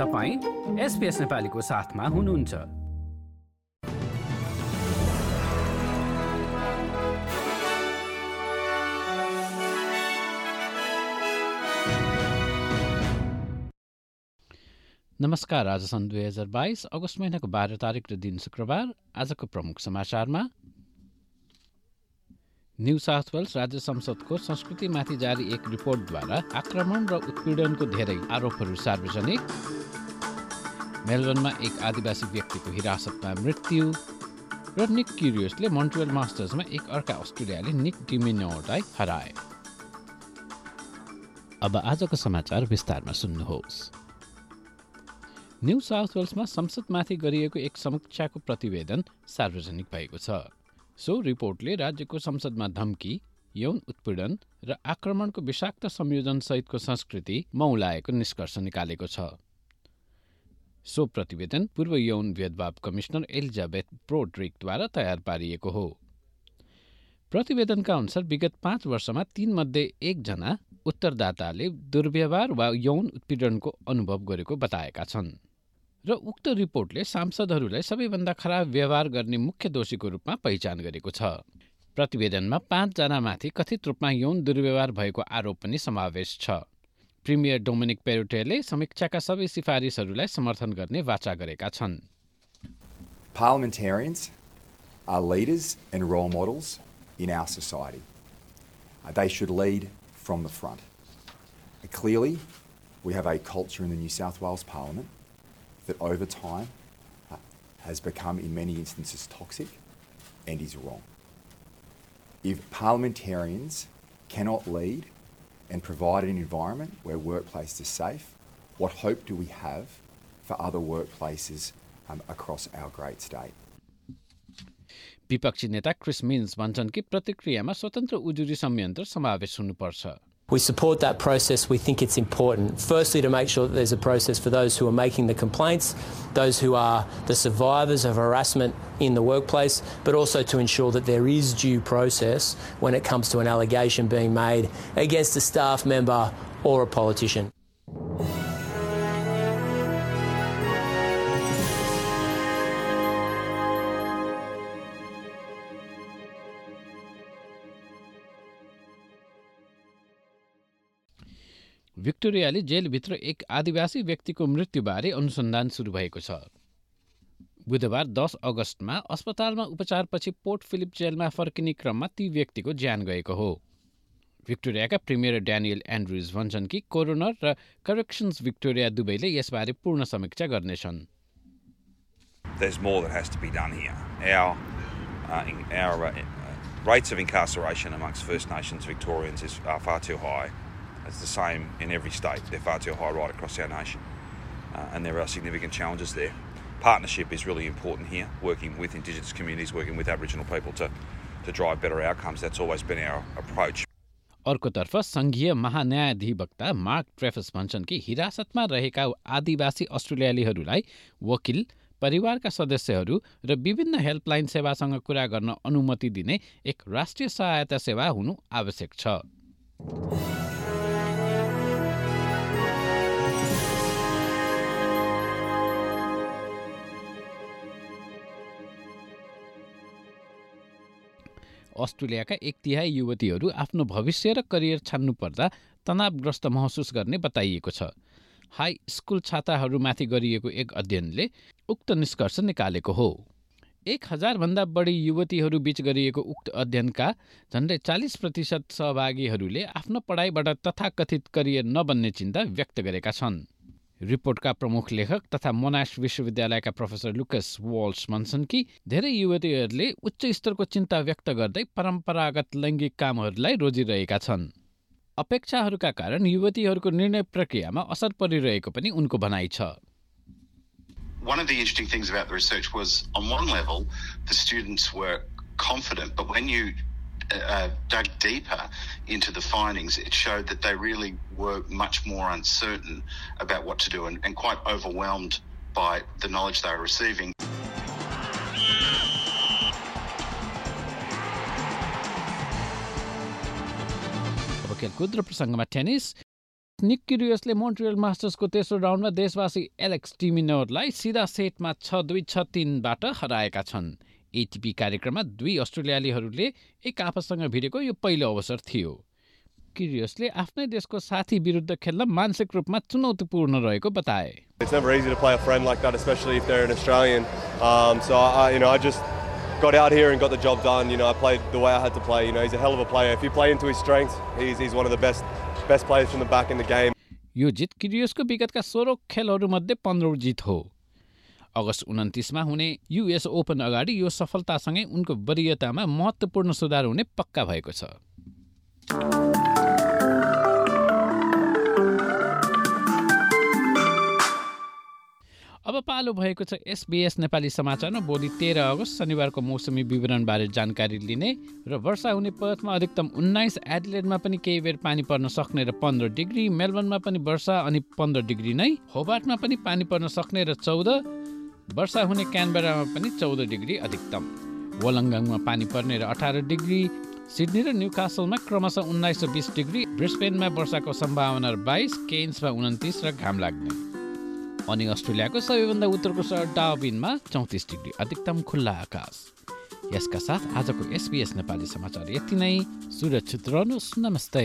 तपाईँ एसपिएस नेपालीको साथमा हुनुहुन्छ। नमस्कार आज सन् दुई हजार बाइस अगस्त महिनाको बाह्र तारिक र दिन शुक्रबार आजको प्रमुख समाचारमा। न्यू साउथ वेल्स राज्य संसदको संस्कृतिमाथि जारी एक रिपोर्टद्वारा आक्रमण र उत्पीडनको धेरै आरोपहरू सार्वजनिक। मेलबर्नमा एक आदिवासी व्यक्तिको हिरासतमा मृत्यु र निक क्युरियसले मन्ट्रियल मास्टर्समा एक अर्का अस्ट्रेलियाले निक डिमिनोलाई हराए। अब आजको समाचार विस्तारमा सुन्नुहोस्। न्यू साउथ वेल्समा संसदमाथि गरिएको एक समीक्षाको प्रतिवेदन सार्वजनिक भएको छ। सो रिपोर्टले राज्यको संसदमा धम्की यौन उत्पीडन र आक्रमणको विषाक्त संयोजनसहितको संस्कृति मौलाएको निष्कर्ष निकालेको छ। सो प्रतिवेदन पूर्व यौन भेदभाव कमिश्नर एलिजाबेथ प्रोड्रिकद्वारा तयार पारिएको हो। प्रतिवेदनका अनुसार विगत पाँच वर्षमा तीनमध्ये एकजना उत्तरदाताले दुर्व्यवहार वा यौन उत्पीडनको अनुभव गरेको बताएका छन् र उक्त रिपोर्टले सांसदहरूलाई सबैभन्दा खराब व्यवहार गर्ने मुख्य दोषीको रूपमा पहिचान गरेको छ। प्रतिवेदनमा पाँचजनामाथि कथित रूपमा यौन दुर्व्यवहार भएको आरोप पनि समावेश छ। प्रिमियर डोमिनिक पेरोटेले समीक्षाका सबै सिफारिसहरूलाई समर्थन गर्ने वाचा गरेका छन् Parliamentarians are leaders and role models in our society. Uh, they should lead from the front. Uh, clearly, we have a culture in the New South Wales Parliament that over time uh, has become, in many instances, toxic and is wrong. If parliamentarians cannot lead and provide an environment where workplaces are safe, what hope do we have for other workplaces um, across our great state? विपक्षी नेता Chris means भन्छन् कि प्रतिक्रियामा स्वतन्त्र उजुरी संयन्त्र समावेश हुनुपर्छ We support that process. We think it's important. Firstly, to make sure that there's a process for those who are making the complaints, those who are the survivors of harassment in the workplace, but also to ensure that there is due process when it comes to an allegation being made against a staff member or a politician. भिक्टोरियाले जेलभित्र एक आदिवासी व्यक्तिको मृत्युबारे अनुसन्धान सुरु भएको छ बुधबार दस अगस्तमा अस्पतालमा उपचारपछि पोर्ट फिलिप जेलमा फर्किने क्रममा ती व्यक्तिको ज्यान गएको हो भिक्टोरियाका प्रिमियर ड्यानियल एन्ड्रुज भन्छन् कि कोरोनर र करेक्सन्स भिक्टोरिया दुवैले यसबारे पूर्ण समीक्षा गर्नेछन् There's more that has to be done here. Our, uh, in, our uh, rates of incarceration amongst First Nations Victorians is, far too high. It's the same in every state. They're far too high right across our nation. Uh, and there are significant challenges there. Partnership is really important here, working with Indigenous communities, working with Aboriginal people to, to drive better outcomes. That's always been our approach. अर्कोतर्फ सङ्घीय महान्यायाधिवक्ता mark ट्रेफस भन्छन् कि हिरासतमा रहेका आदिवासी अस्ट्रेलियालीहरूलाई वकिल परिवारका सदस्यहरू र विभिन्न हेल्पलाइन सेवासँग कुरा गर्न अनुमति दिने एक राष्ट्रिय सहायता सेवा हुनु आवश्यक छ अस्ट्रेलियाका एक तिहाई युवतीहरू आफ्नो भविष्य र करियर छान्नुपर्दा तनावग्रस्त महसुस गर्ने बताइएको छ। हाई स्कुल छात्राहरूमाथि गरिएको एक अध्ययनले उक्त निष्कर्ष निकालेको हो। एक हजारभन्दा बढी युवतीहरू बीच गरिएको उक्त अध्ययनका झन्डै चालिस प्रतिशत सहभागीहरूले आफ्नो पढाइबाट तथाकथित करियर नबन्ने चिन्ता व्यक्त गरेका छन्। रिपोर्टका प्रमुख लेखक तथा मोनास विश्वविद्यालयका प्रोफेसर लुकस वाल्स भन्छन् कि धेरै युवतीहरूले उच्च स्तरको चिन्ता व्यक्त गर्दै परम्परागत लैङ्गिक कामहरूलाई रोजिरहेका छन्। अपेक्षाहरूका कारण युवतीहरूको निर्णय प्रक्रियामा असर परिरहेको पनि उनको भनाइ छ। One of the interesting things about the research was, on one level, the students were confident, but when you uh, dug deeper into the findings, it showed that they really were much more uncertain about what to do and, and quite overwhelmed by the knowledge they were receiving. खेलकुद र प्रसङ्गमा tennis निक क्युरियसले Montreal मास्टर्सको तेस्रो राउन्डमा देशवासी Alex टिमिनोरलाई सिधा सेटमा छ दुई छ तिनबाट हराएका छन् एटिपी कार्यक्रममा दुई अस्ट्रेलियालीहरूले एक आपससँग भिडेको यो पहिलो अवसर थियो क्युरियसले आफ्नै देशको साथी विरुद्ध खेल्न मानसिक रूपमा चुनौतीपूर्ण रहेको बताए It's never easy to play a friend like that, especially if they're an Australian. Um, so I, you know, I just got out here and got the job done. You know, I played the way I had to play. You know, he's a hell of a player. If you play into his strengths, he's, he's one of the best best players from the back in the game. यो जित किरियसको विगतका सोह्र खेलहरूमध्ये पन्ध्रौँ जित हो अगस्त उन्तिसमा हुने US open अगाडि यो सफलतासँगै उनको वरियतामा महत्त्वपूर्ण सुधार हुने पक्का भएको छ। अब पालो भएको छ एसबिएस नेपाली समाचारमा। भोलि तेह्र अगस्त शनिबारको मौसमी विवरणबारे जानकारी लिने र वर्षा हुने पथमा अधिकतम उन्नाइस एडलेडमा पनि केही बेर पानी पर्न सक्ने र पन्ध्र डिग्री मेलबर्नमा पनि वर्षा अनि पन्ध्र डिग्री नै होबार्टमा पनि पानी पर्न सक्ने र चौध वर्षा हुने क्यानबेरामा पनि चौध डिग्री अधिकतम। वलङ्गाङमा पानी पर्ने र अठार डिग्री सिडनी र न्यू कासलमा क्रमशः उन्नाइस र बिस डिग्री ब्रिस्पेनमा वर्षाको सम्भावना बाइस केन्समा उन्तिस र घाम लाग्ने। अनि अस्ट्रेलियाको सबैभन्दा उत्तरको सहर डाबिनमा चौतिस डिग्री अधिकतम खुल्ला आकाश। यसका साथ आजको एसपिएस नेपाली समाचार यति नै। सुरक्षित रहनुहोस् नमस्ते।